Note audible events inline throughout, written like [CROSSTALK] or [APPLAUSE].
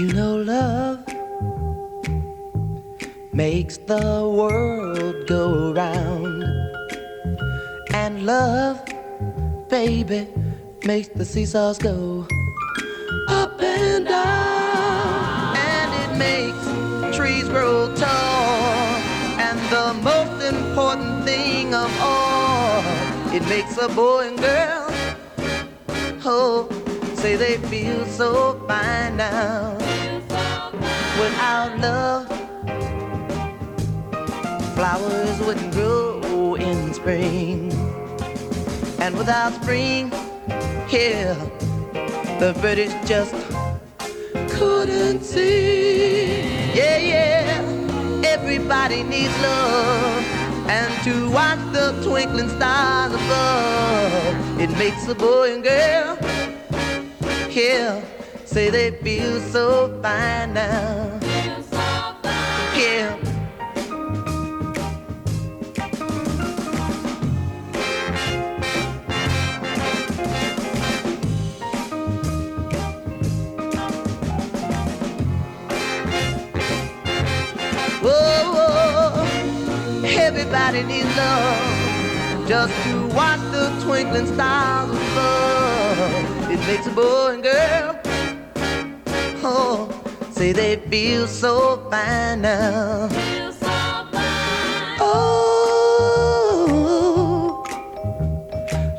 You know, love makes the world go round, and love, baby, makes the seesaws go up and down, and it makes trees grow tall, and the most important thing of all, it makes a boy and girl. Oh, say they feel so fine now. Without love, flowers wouldn't grow in spring. And without spring, here, the British just couldn't sing. Yeah, yeah, everybody needs love. And to watch the twinkling stars above, it makes a boy and girl here say they feel so fine now. Yeah. Whoa, everybody needs love just to watch the twinkling stars above. It makes a boy and girl, say they feel so fine now. Oh,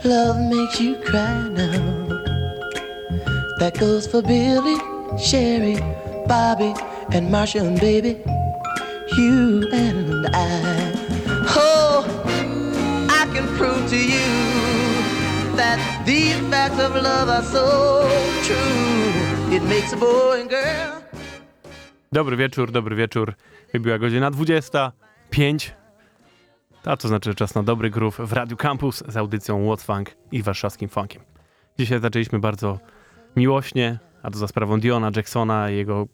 love makes you cry now. That goes for Billy, Sherry, Bobby, and Marsha and baby, you and I. Oh, I can prove to you that these facts of love are so true. It makes a boy and girl. Dobry wieczór, dobry wieczór. Wybiła godzina 25. A to znaczy czas na dobry groove w Radiu Campus z audycją What's Funk i warszawskim funkiem. Dzisiaj zaczęliśmy bardzo miłośnie, a to za sprawą Diona Jacksona i jego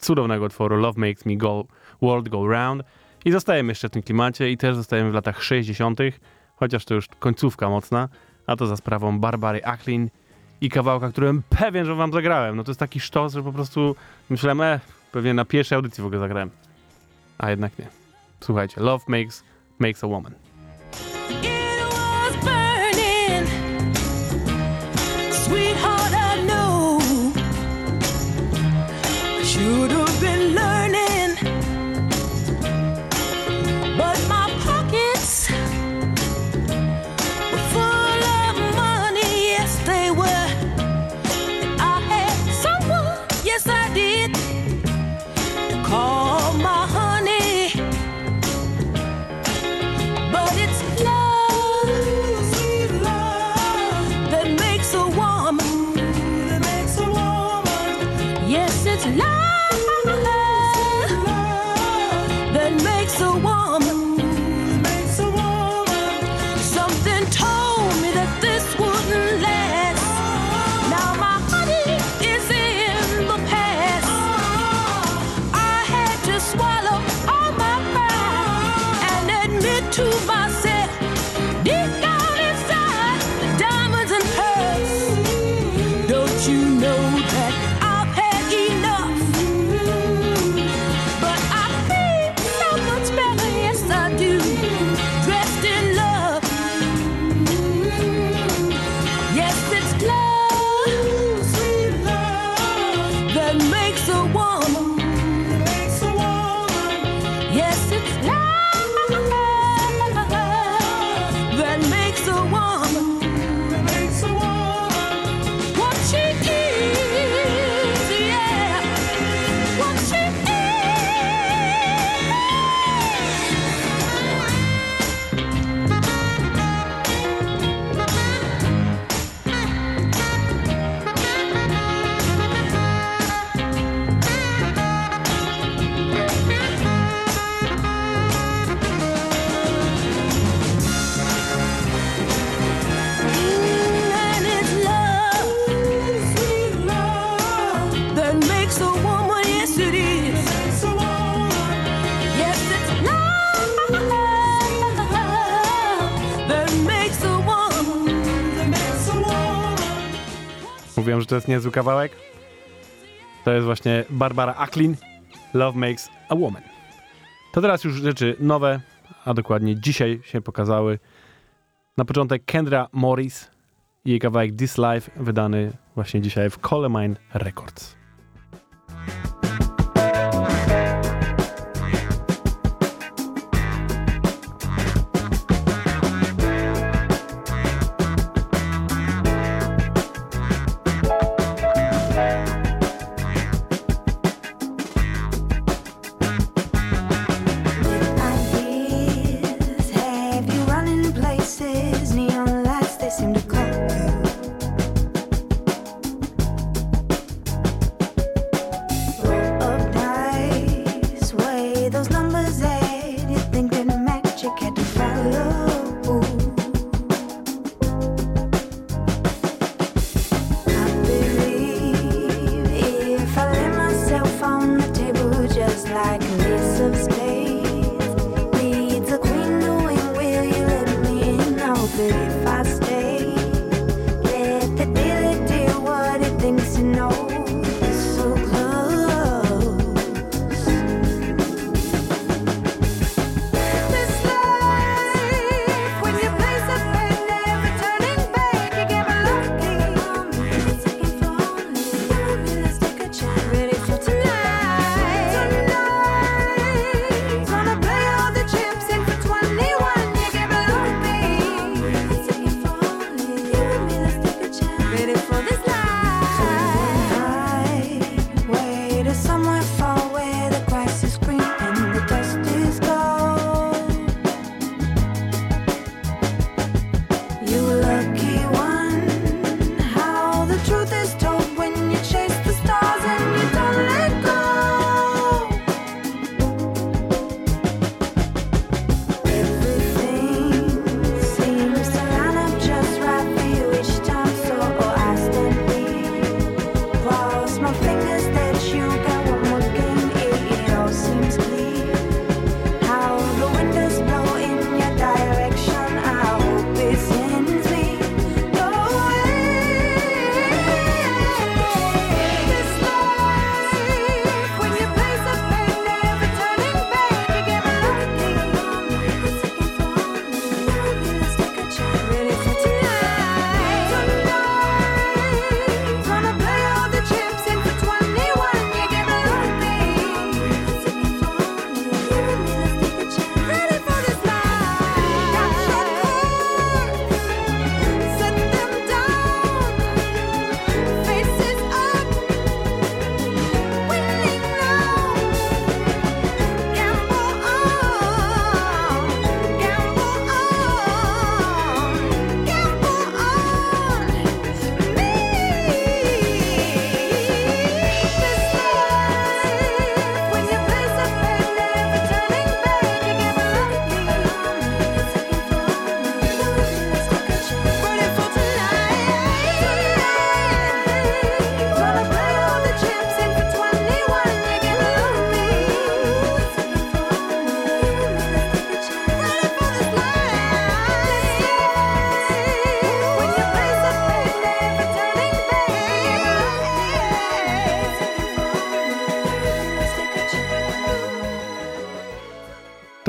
cudownego utworu Love Makes Me Go World Go Round. I zostajemy jeszcze w tym klimacie i też zostajemy w latach 60., chociaż to już końcówka mocna, a to za sprawą Barbary Acklin i kawałka, którym pewien, że wam zagrałem. No to jest taki sztos, że po prostu myślałem, e, pewnie na pierwszej audycji w ogóle zagrałem. A jednak nie. Słuchajcie, Love Makes, makes a Woman. niezły kawałek. To jest właśnie Barbara Acklin, Love Makes a Woman. To teraz już rzeczy nowe, a dokładnie dzisiaj się pokazały. Na początek Kendra Morris i jej kawałek This Life, wydany właśnie dzisiaj w Colemine Records.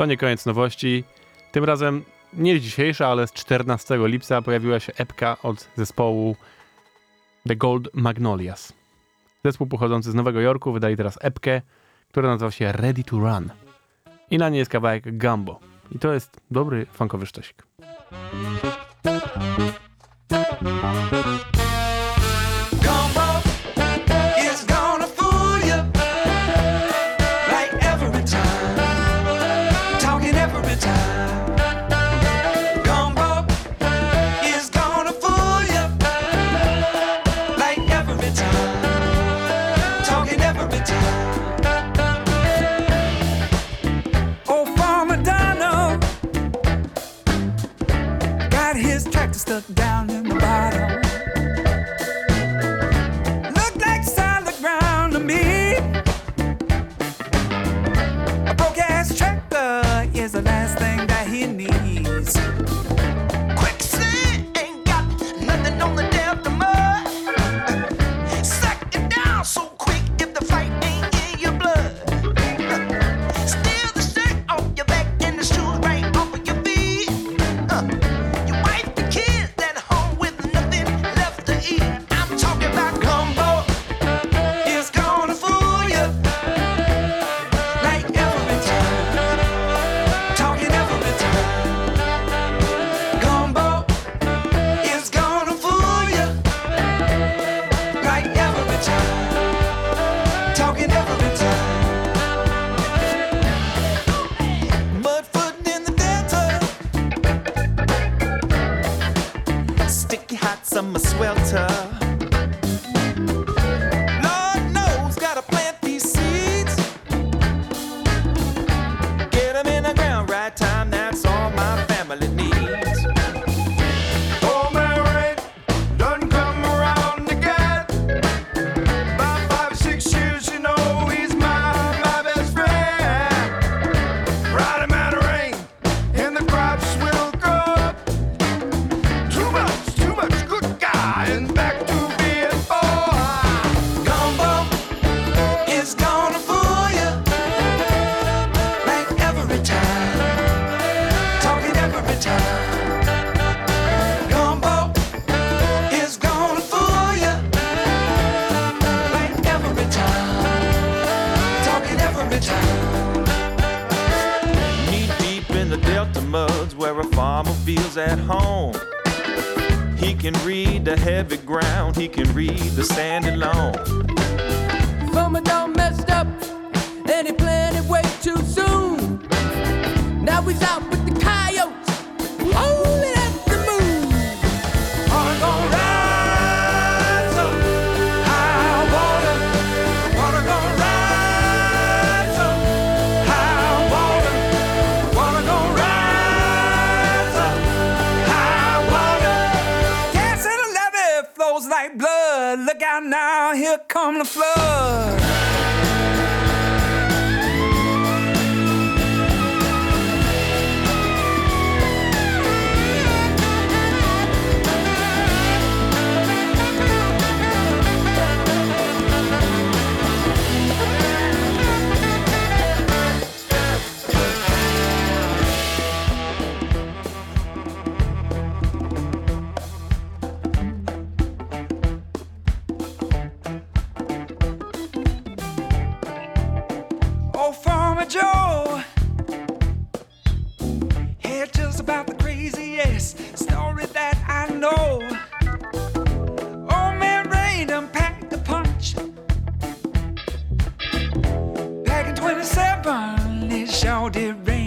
To nie koniec nowości. Tym razem nie dzisiejsza, ale z 14 lipca pojawiła się epka od zespołu The Gold Magnolias. Zespół pochodzący z Nowego Jorku wydaje teraz epkę, która nazywa się Ready to Run. I na niej jest kawałek Gumbo. I to jest dobry funkowy sztosik. the heavy ground, he can read the standing alone. From a dumb the floor. it rains.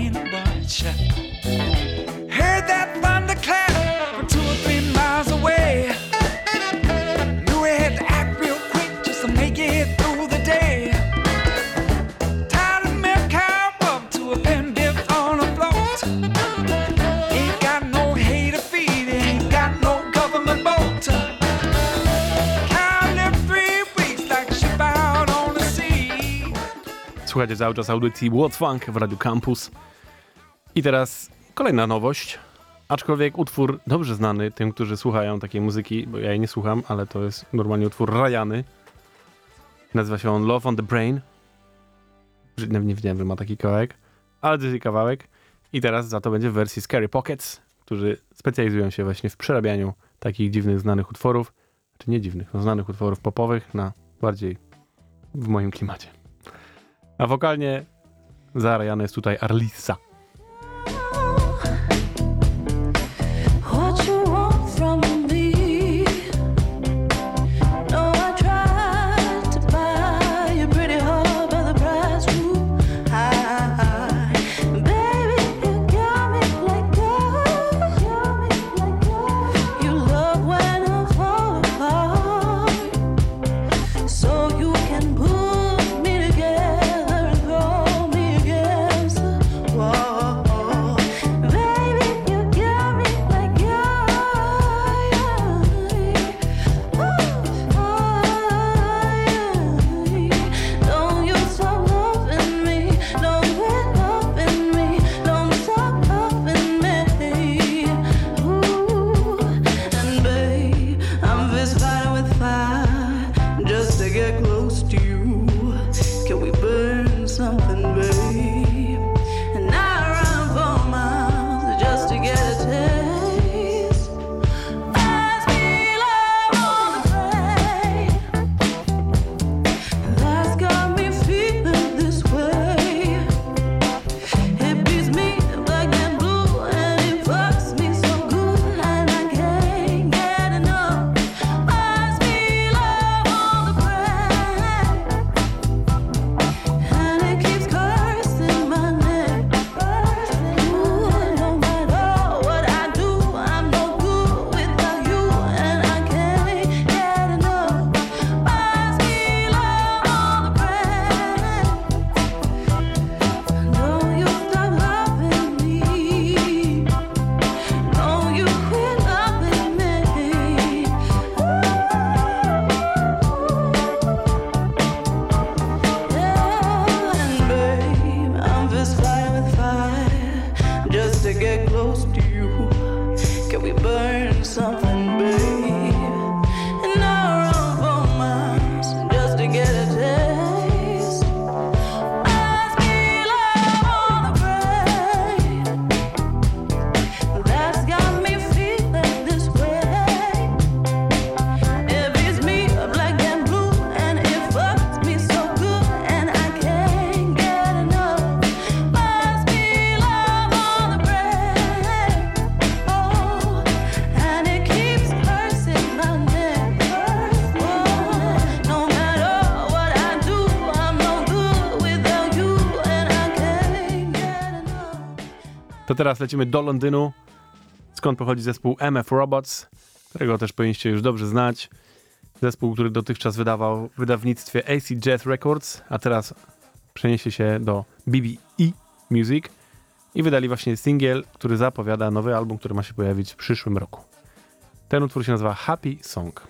Słuchajcie cały czas audycji What's Funk w Radiu Campus. I teraz kolejna nowość, aczkolwiek utwór dobrze znany tym, którzy słuchają takiej muzyki, bo ja jej nie słucham, ale to jest normalnie utwór Rayany. Nazywa się on Love on the Brain. Nie, nie wiedziałem, że ma taki kawałek, ale to jest kawałek. I teraz za to będzie w wersji Scary Pockets, którzy specjalizują się właśnie w przerabianiu takich dziwnych, znanych utworów, czy nie dziwnych, no znanych utworów popowych na bardziej w moim klimacie. A wokalnie zarejany jest tutaj Arlissa. To teraz lecimy do Londynu, skąd pochodzi zespół MF Robots, którego też powinniście już dobrze znać. Zespół, który dotychczas wydawał w wydawnictwie AC Jazz Records, a teraz przeniesie się do BBE Music i wydali właśnie singiel, który zapowiada nowy album, który ma się pojawić w przyszłym roku. Ten utwór się nazywa Happy Song.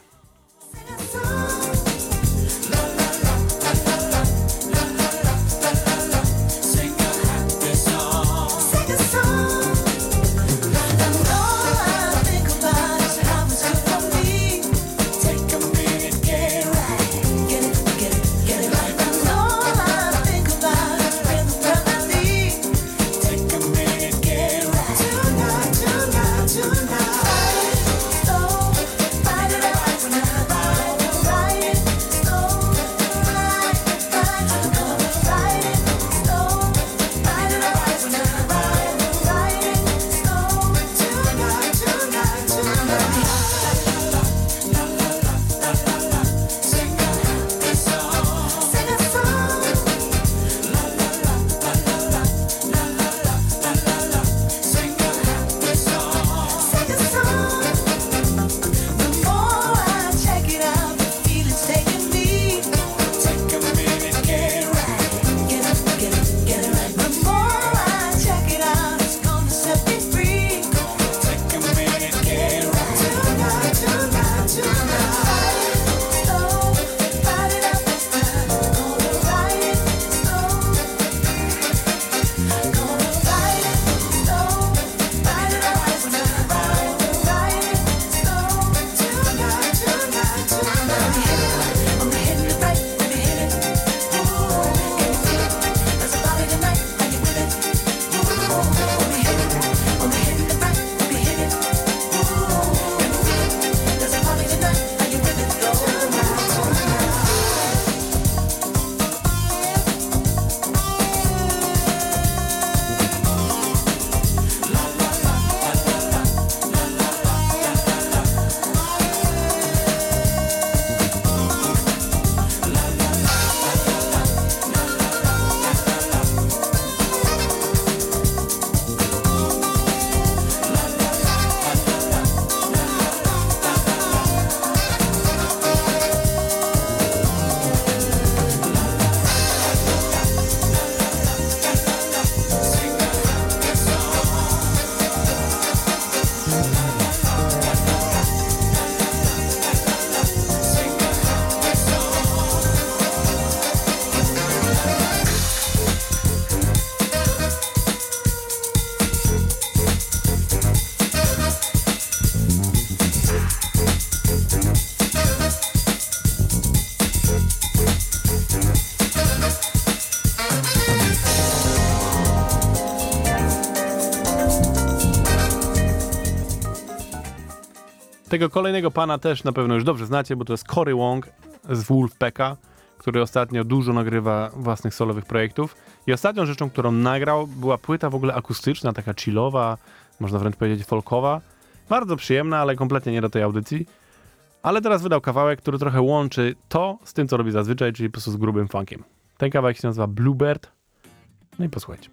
Tego kolejnego pana też na pewno już dobrze znacie, bo to jest Cory Wong z Wolfpacka, który ostatnio dużo nagrywa własnych solowych projektów. I ostatnią rzeczą, którą nagrał, była płyta w ogóle akustyczna, taka chillowa, można wręcz powiedzieć folkowa. Bardzo przyjemna, ale kompletnie nie do tej audycji. Ale teraz wydał kawałek, który trochę łączy to z tym, co robi zazwyczaj, czyli po prostu z grubym funkiem. Ten kawałek się nazywa Bluebird. No i posłuchajcie.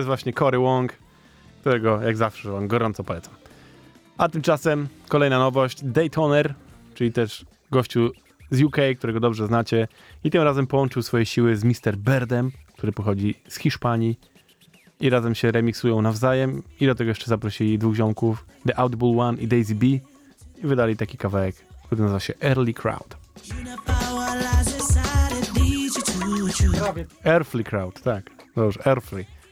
Jest właśnie Cory Wong, którego jak zawsze wam gorąco polecam. A tymczasem kolejna nowość, Daytoner, czyli też gościu z UK, którego dobrze znacie i tym razem połączył swoje siły z Mr. Birdem, który pochodzi z Hiszpanii i razem się remiksują nawzajem i do tego jeszcze zaprosili dwóch ziomków, The Audible One i Daisy B i wydali taki kawałek, który nazywa się Early Crowd. Earthly Crowd, tak. Dobrze, Earthly.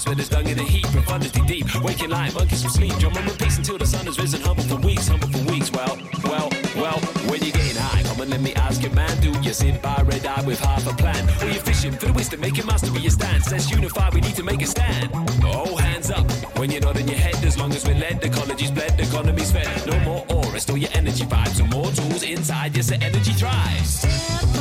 grass where there's dung in the heat. Profundity deep, waking like monkeys from sleep. Drum on repeats until the sun has risen. Humble for weeks, humble for weeks. Well, well, well. When you're getting high, come and let me ask you, man. Do you sit by red eye with half a plan, or you fishing for the wisdom, making mastery your stance? Let's unify. We need to make a stand. All hands up when you're nodding your head. As long as we're led, ecology's bled, economy's fed. No more aura, store your energy vibes. So more tools inside, yes, the energy thrives.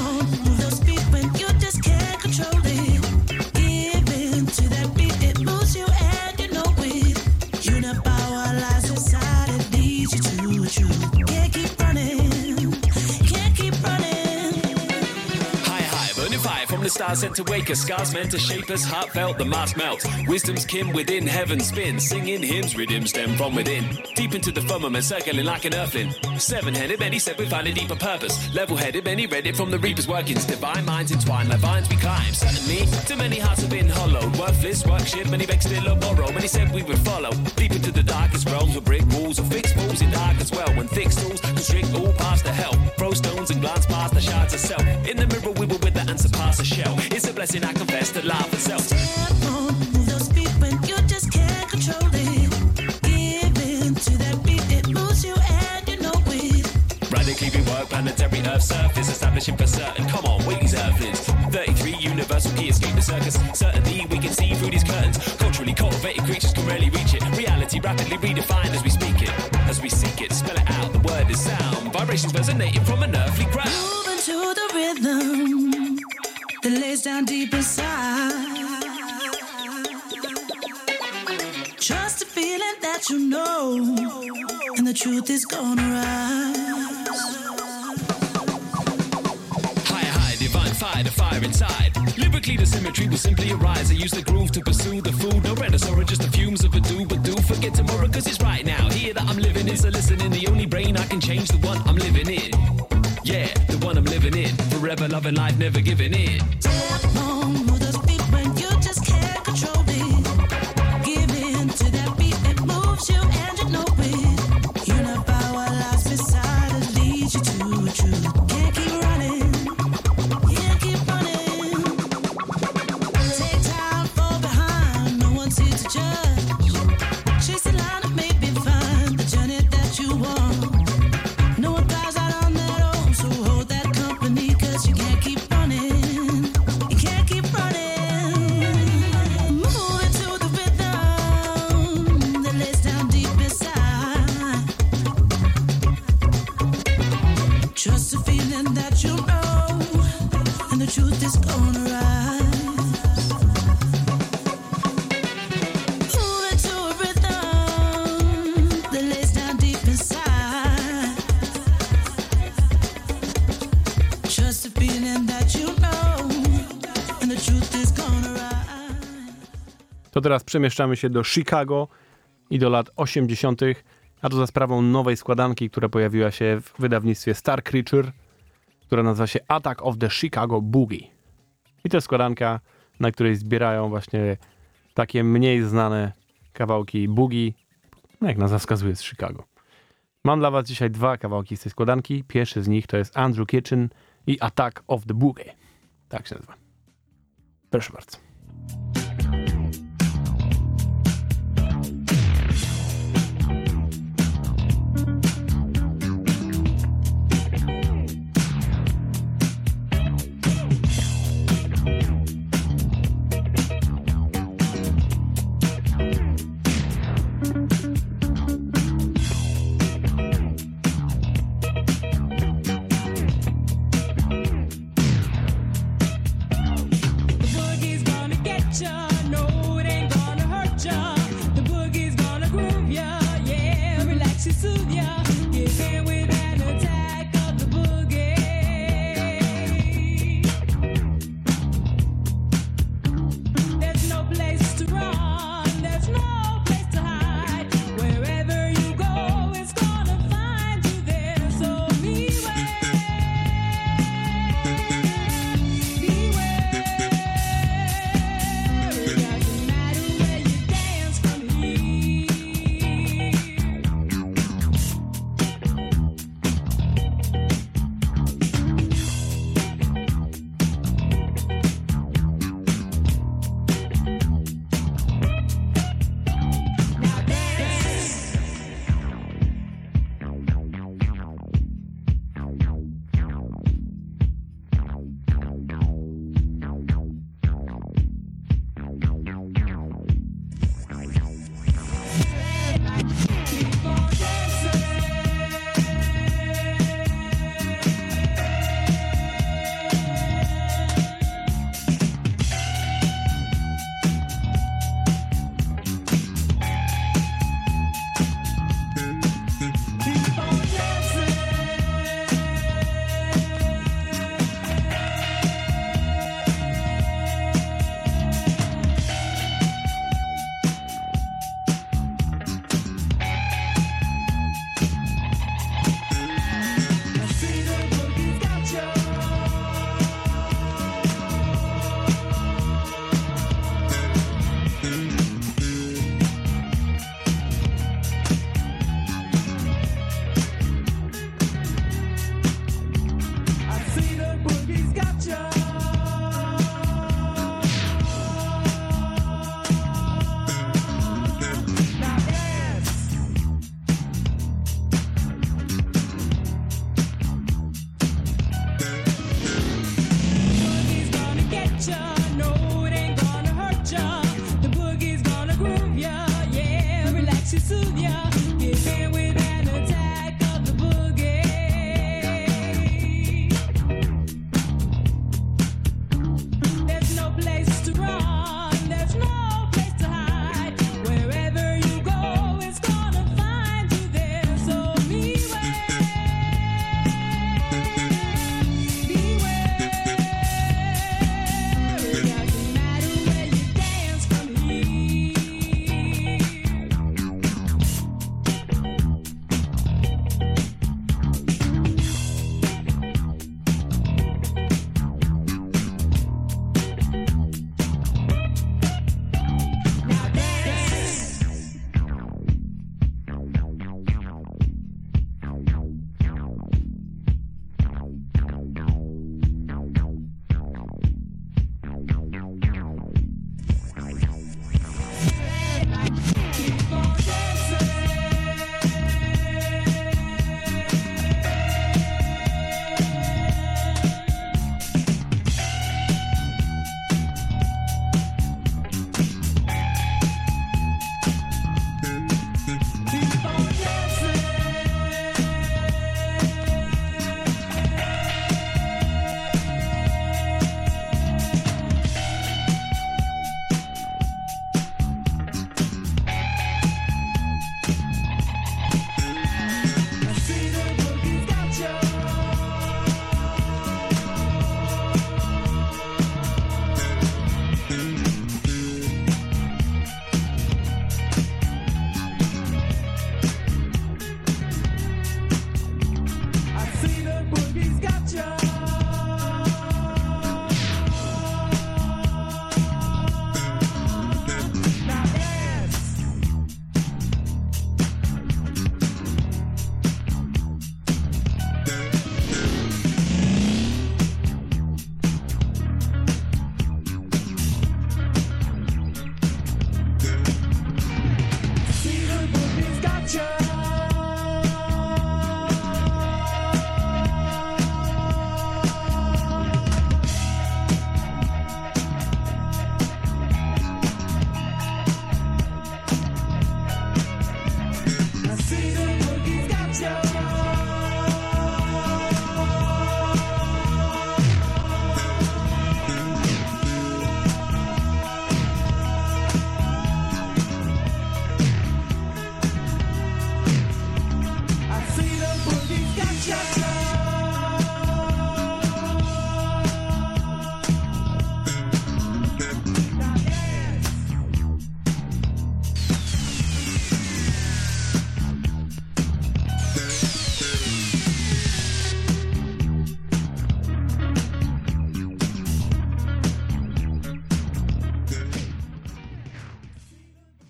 Stars sent to wake us. Scars meant to shape us, heartfelt, the mask melts. Wisdom's kin within heaven spins, singing hymns, rhythm stem from within. Deep into the firmament, circling like an earthling. Seven headed, many said we find a deeper purpose. Level headed, many read it from the reaper's workings. Divine minds entwined like vines we climb. Certainly, too many hearts have been hollowed. Worthless, work shit, many begged still or borrow. Many said we would follow. Deep into the darkest realms with brick walls or fixed walls in dark as well. When thick stools constrict all past the hell. Throw stones and glance past the shards of self. In the mirror, we will wither and surpass a shell. It's a blessing I confess to laugh and self. Radically planetary Earth surface, establishing for certain. Come on, wait these earthlings. 33 universal key escape the circus. Certainly we can see through these curtains. Culturally cultivated creatures can rarely reach it. Reality rapidly redefined as we speak it. As we seek it, spell it out, the word is sound. Vibrations resonating from an earthly ground. Moving to the rhythm that lays down deep inside. Trust the feeling that you know, and the truth is gonna rise. Fire, inside. Lyrically, the symmetry will simply arise. I use the groove to pursue the food. No or just the fumes of a do, but do forget tomorrow, cause it's right now. Here that I'm living is a listening. The only brain I can change, the one I'm living in. Yeah, the one I'm living in. Forever loving life, never giving in. To teraz przemieszczamy się do Chicago i do lat 80., a to za sprawą nowej składanki, która pojawiła się w wydawnictwie Star Creature, która nazywa się Attack of the Chicago Boogie. I to jest składanka, na której zbierają właśnie takie mniej znane kawałki boogie, no jak nazwa wskazuje z Chicago. Mam dla was dzisiaj dwa kawałki z tej składanki. Pierwszy z nich to jest Andrew Kitchen i Attack of the Boogie. Tak się nazywa. Proszę bardzo.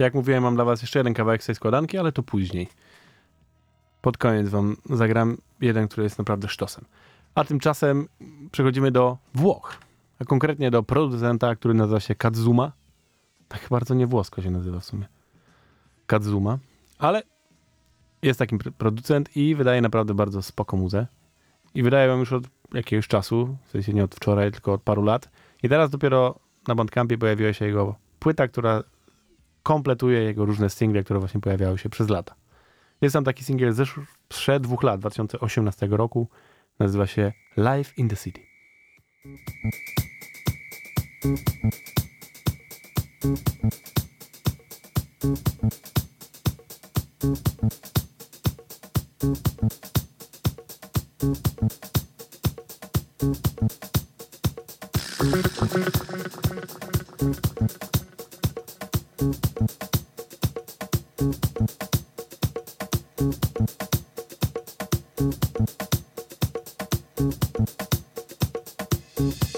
Jak mówiłem, mam dla was jeszcze jeden kawałek z tej składanki, ale to później. Pod koniec wam zagram jeden, który jest naprawdę sztosem. A tymczasem przechodzimy do Włoch. A konkretnie do producenta, który nazywa się Kadzuma. Tak bardzo nie włosko się nazywa w sumie. Kadzuma. Ale jest taki pr- producent i wydaje naprawdę bardzo spoko muzę. I wydaje ją już od jakiegoś czasu, w sensie nie od wczoraj, tylko od paru lat. I teraz dopiero na Bandcampie pojawiła się jego płyta, która kompletuje jego różne single, które właśnie pojawiały się przez lata. Jest tam taki singiel ze sprzed dwóch lat, 2018 roku, nazywa się Life in the City. Thank you. Thank you.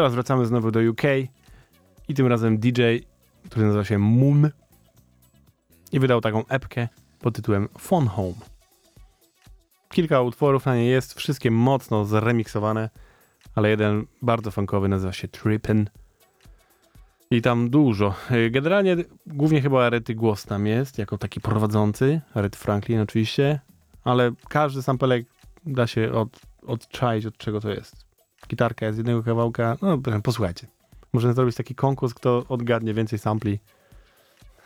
Teraz wracamy znowu do UK i tym razem DJ, który nazywa się Moon i wydał taką epkę pod tytułem Phone Home. Kilka utworów na niej jest, wszystkie mocno zremiksowane, ale jeden bardzo funkowy nazywa się Trippin'. I tam dużo. Y, Generalnie głównie chyba Arety głos tam jest, jako taki prowadzący, Aret Franklin oczywiście, ale każdy sampelek da się od, odczaić, od czego to jest. Gitarka jest z jednego kawałka, no posłuchajcie. Możemy zrobić taki konkurs, kto odgadnie więcej sampli,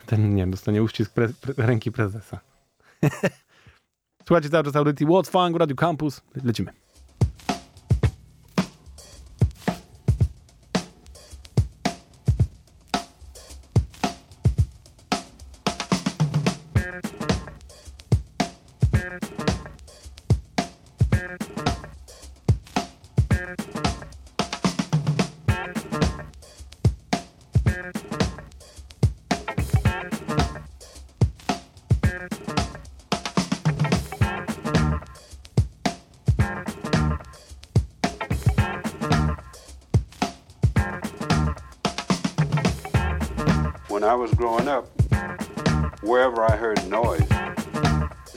ten, nie wiem, dostanie uścisk pre, pre, ręki prezesa. [LAUGHS] Słuchajcie cały czas audycji What's Funk, Radio Campus. Lecimy. I was growing up, wherever I heard noise,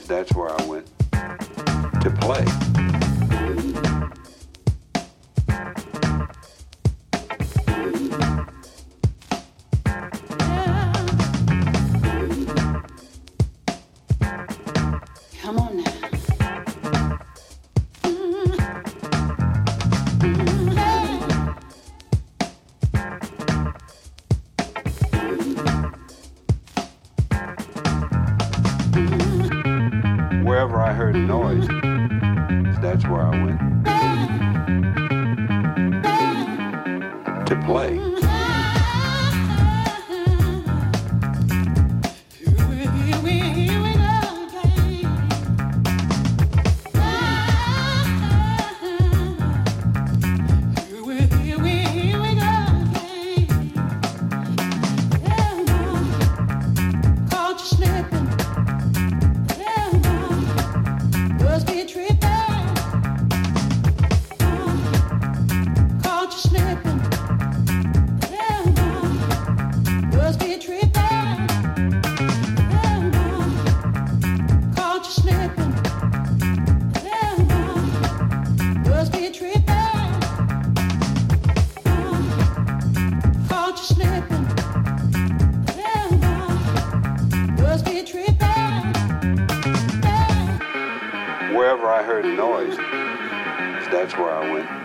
that's where I went to play. poison. So that's where I went.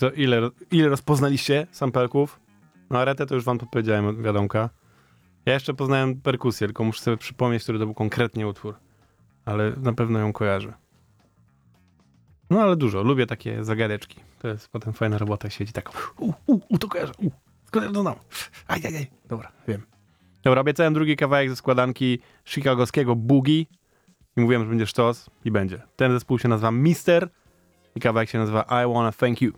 I kto, ile, ile rozpoznaliście sampelków? No Aretę to już wam powiedziałem, wiadomka. Ja jeszcze poznałem perkusję, tylko muszę sobie przypomnieć, który to był konkretnie utwór. Ale na pewno ją kojarzę. No ale dużo, lubię takie zagadeczki. To jest potem fajna robota, siedzi tak. U, u, u, to kojarzę, u, ja to znam? Aj, aj, aj. Dobra, wiem. Dobra, obiecałem drugi kawałek ze składanki chicagowskiego Boogie. I mówiłem, że będzie sztos i będzie. Ten zespół się nazywa Mister i kawałek się nazywa I Wanna Thank You.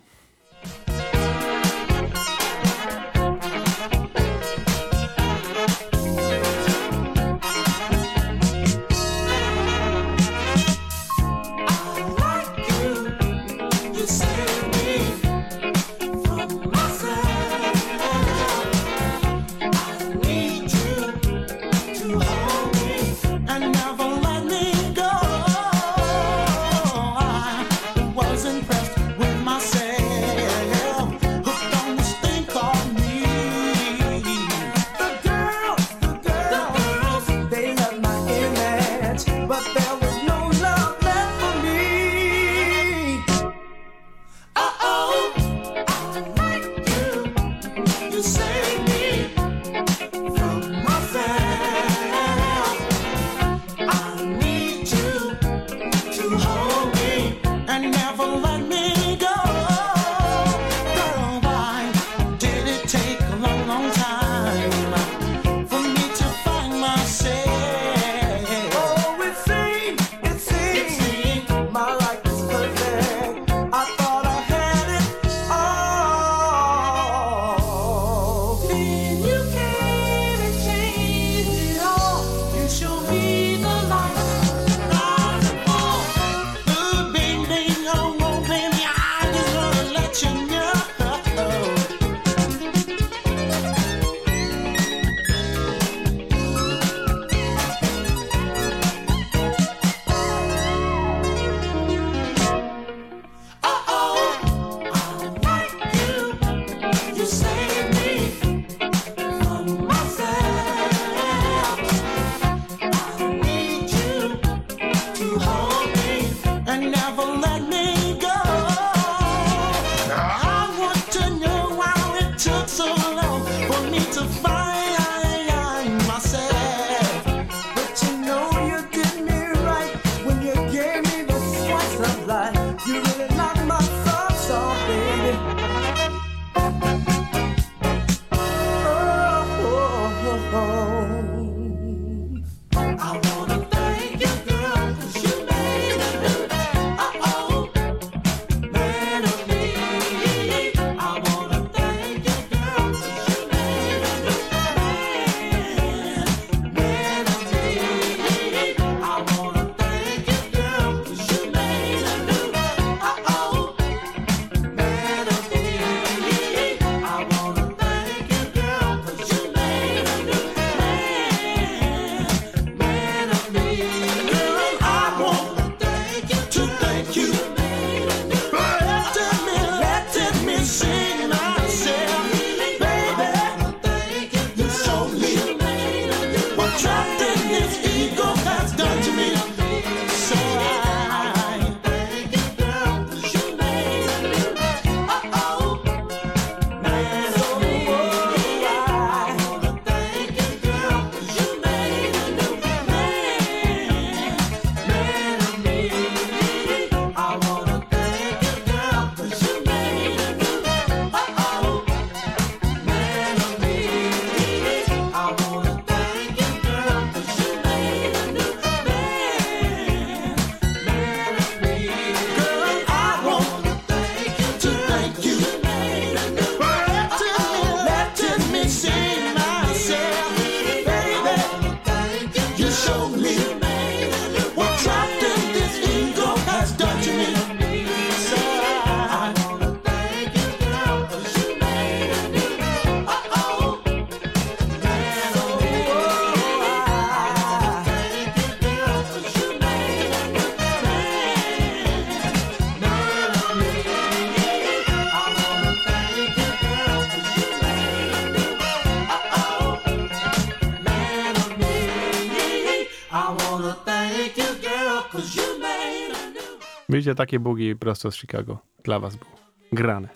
Widzicie, takie bugi prosto z Chicago dla was było grane.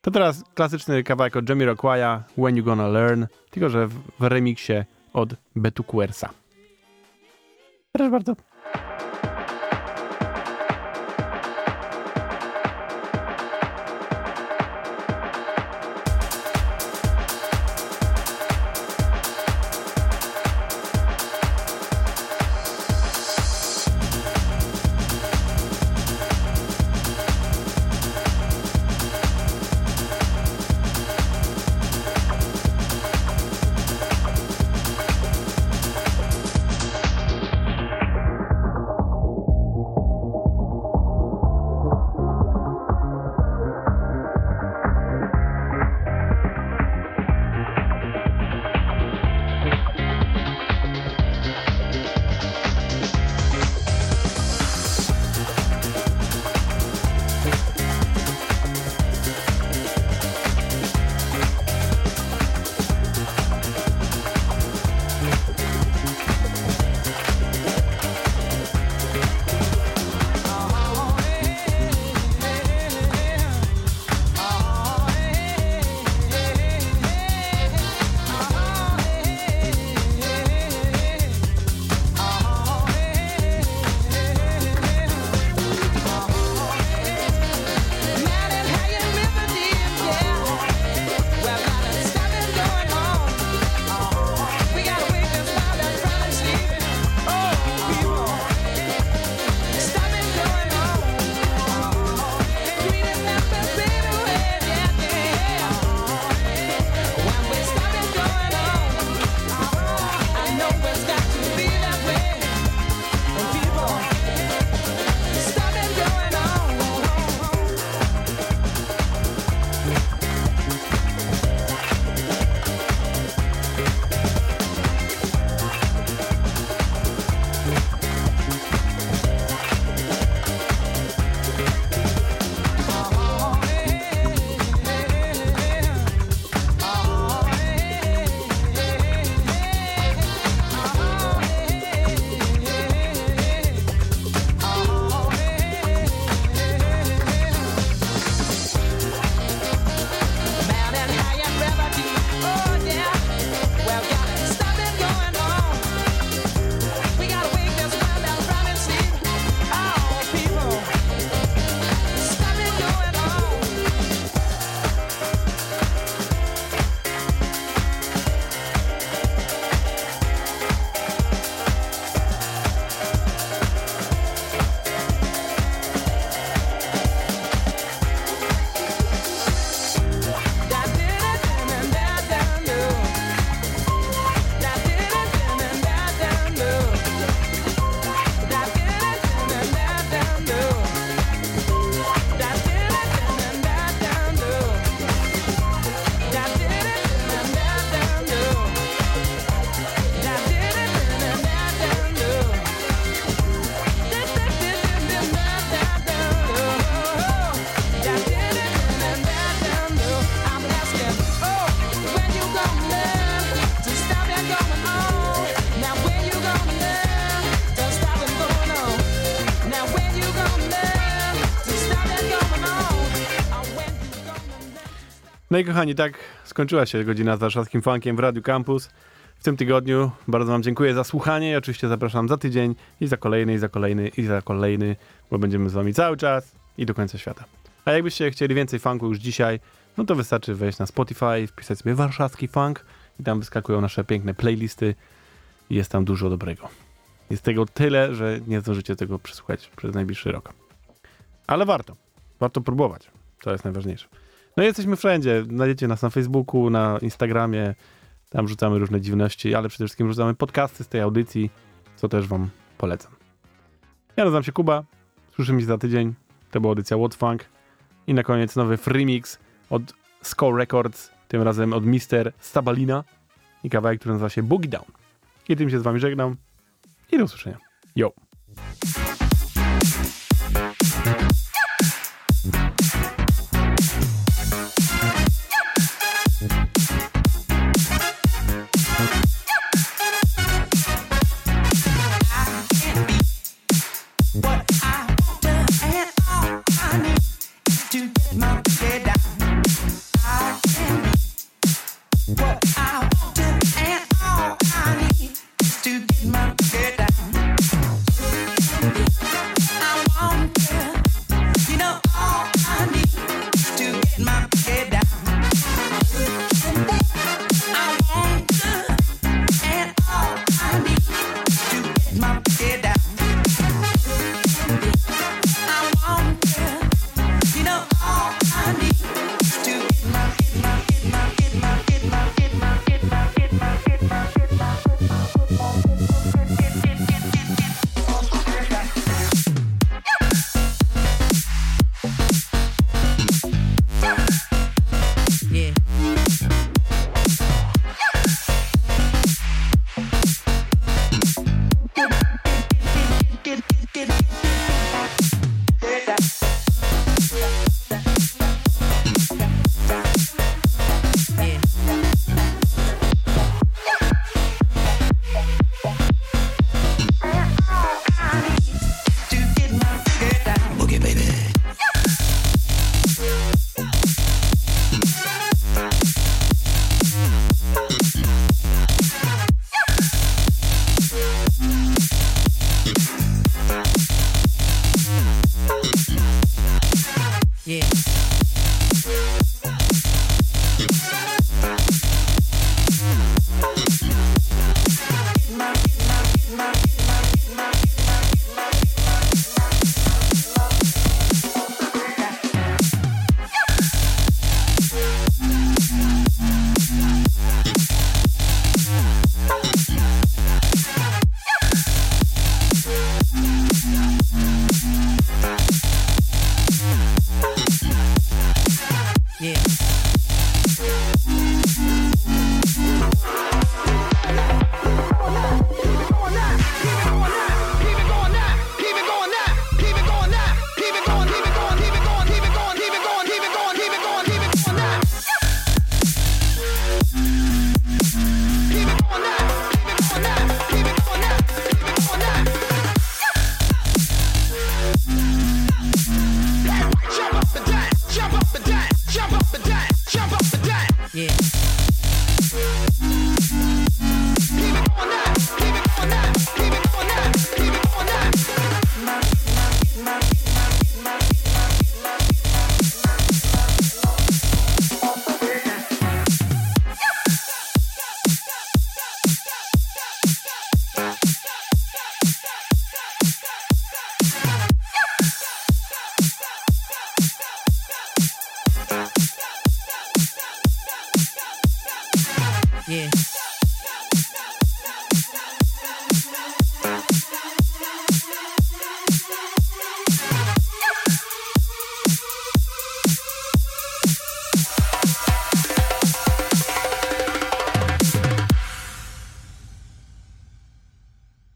To teraz klasyczny kawałek od Jamiroquai'a, When You Gonna Learn, tylko że w, w remiksie od Betu Quersa. Proszę bardzo. No i kochani, tak skończyła się godzina z warszawskim funkiem w Radiu Campus. W tym tygodniu bardzo wam dziękuję za słuchanie i oczywiście zapraszam za tydzień i za kolejny, i za kolejny, i za kolejny, bo będziemy z wami cały czas i do końca świata. A jakbyście chcieli więcej funku już dzisiaj, no to wystarczy wejść na Spotify, wpisać sobie warszawski funk i tam wyskakują nasze piękne playlisty i jest tam dużo dobrego. Jest tego tyle, że nie zdążycie tego przesłuchać przez najbliższy rok. Ale warto. Warto próbować. To jest najważniejsze. No jesteśmy wszędzie. Znajdziecie nas na Facebooku, na Instagramie. Tam rzucamy różne dziwności, ale przede wszystkim rzucamy podcasty z tej audycji, co też wam polecam. Ja nazywam się Kuba. Słyszymy się za tydzień. To była audycja What Funk. I na koniec nowy free mix od Score Records, tym razem od Mister Stabalina i kawałek, który nazywa się Boogie Down. I tym się z wami żegnam i do usłyszenia. Yo!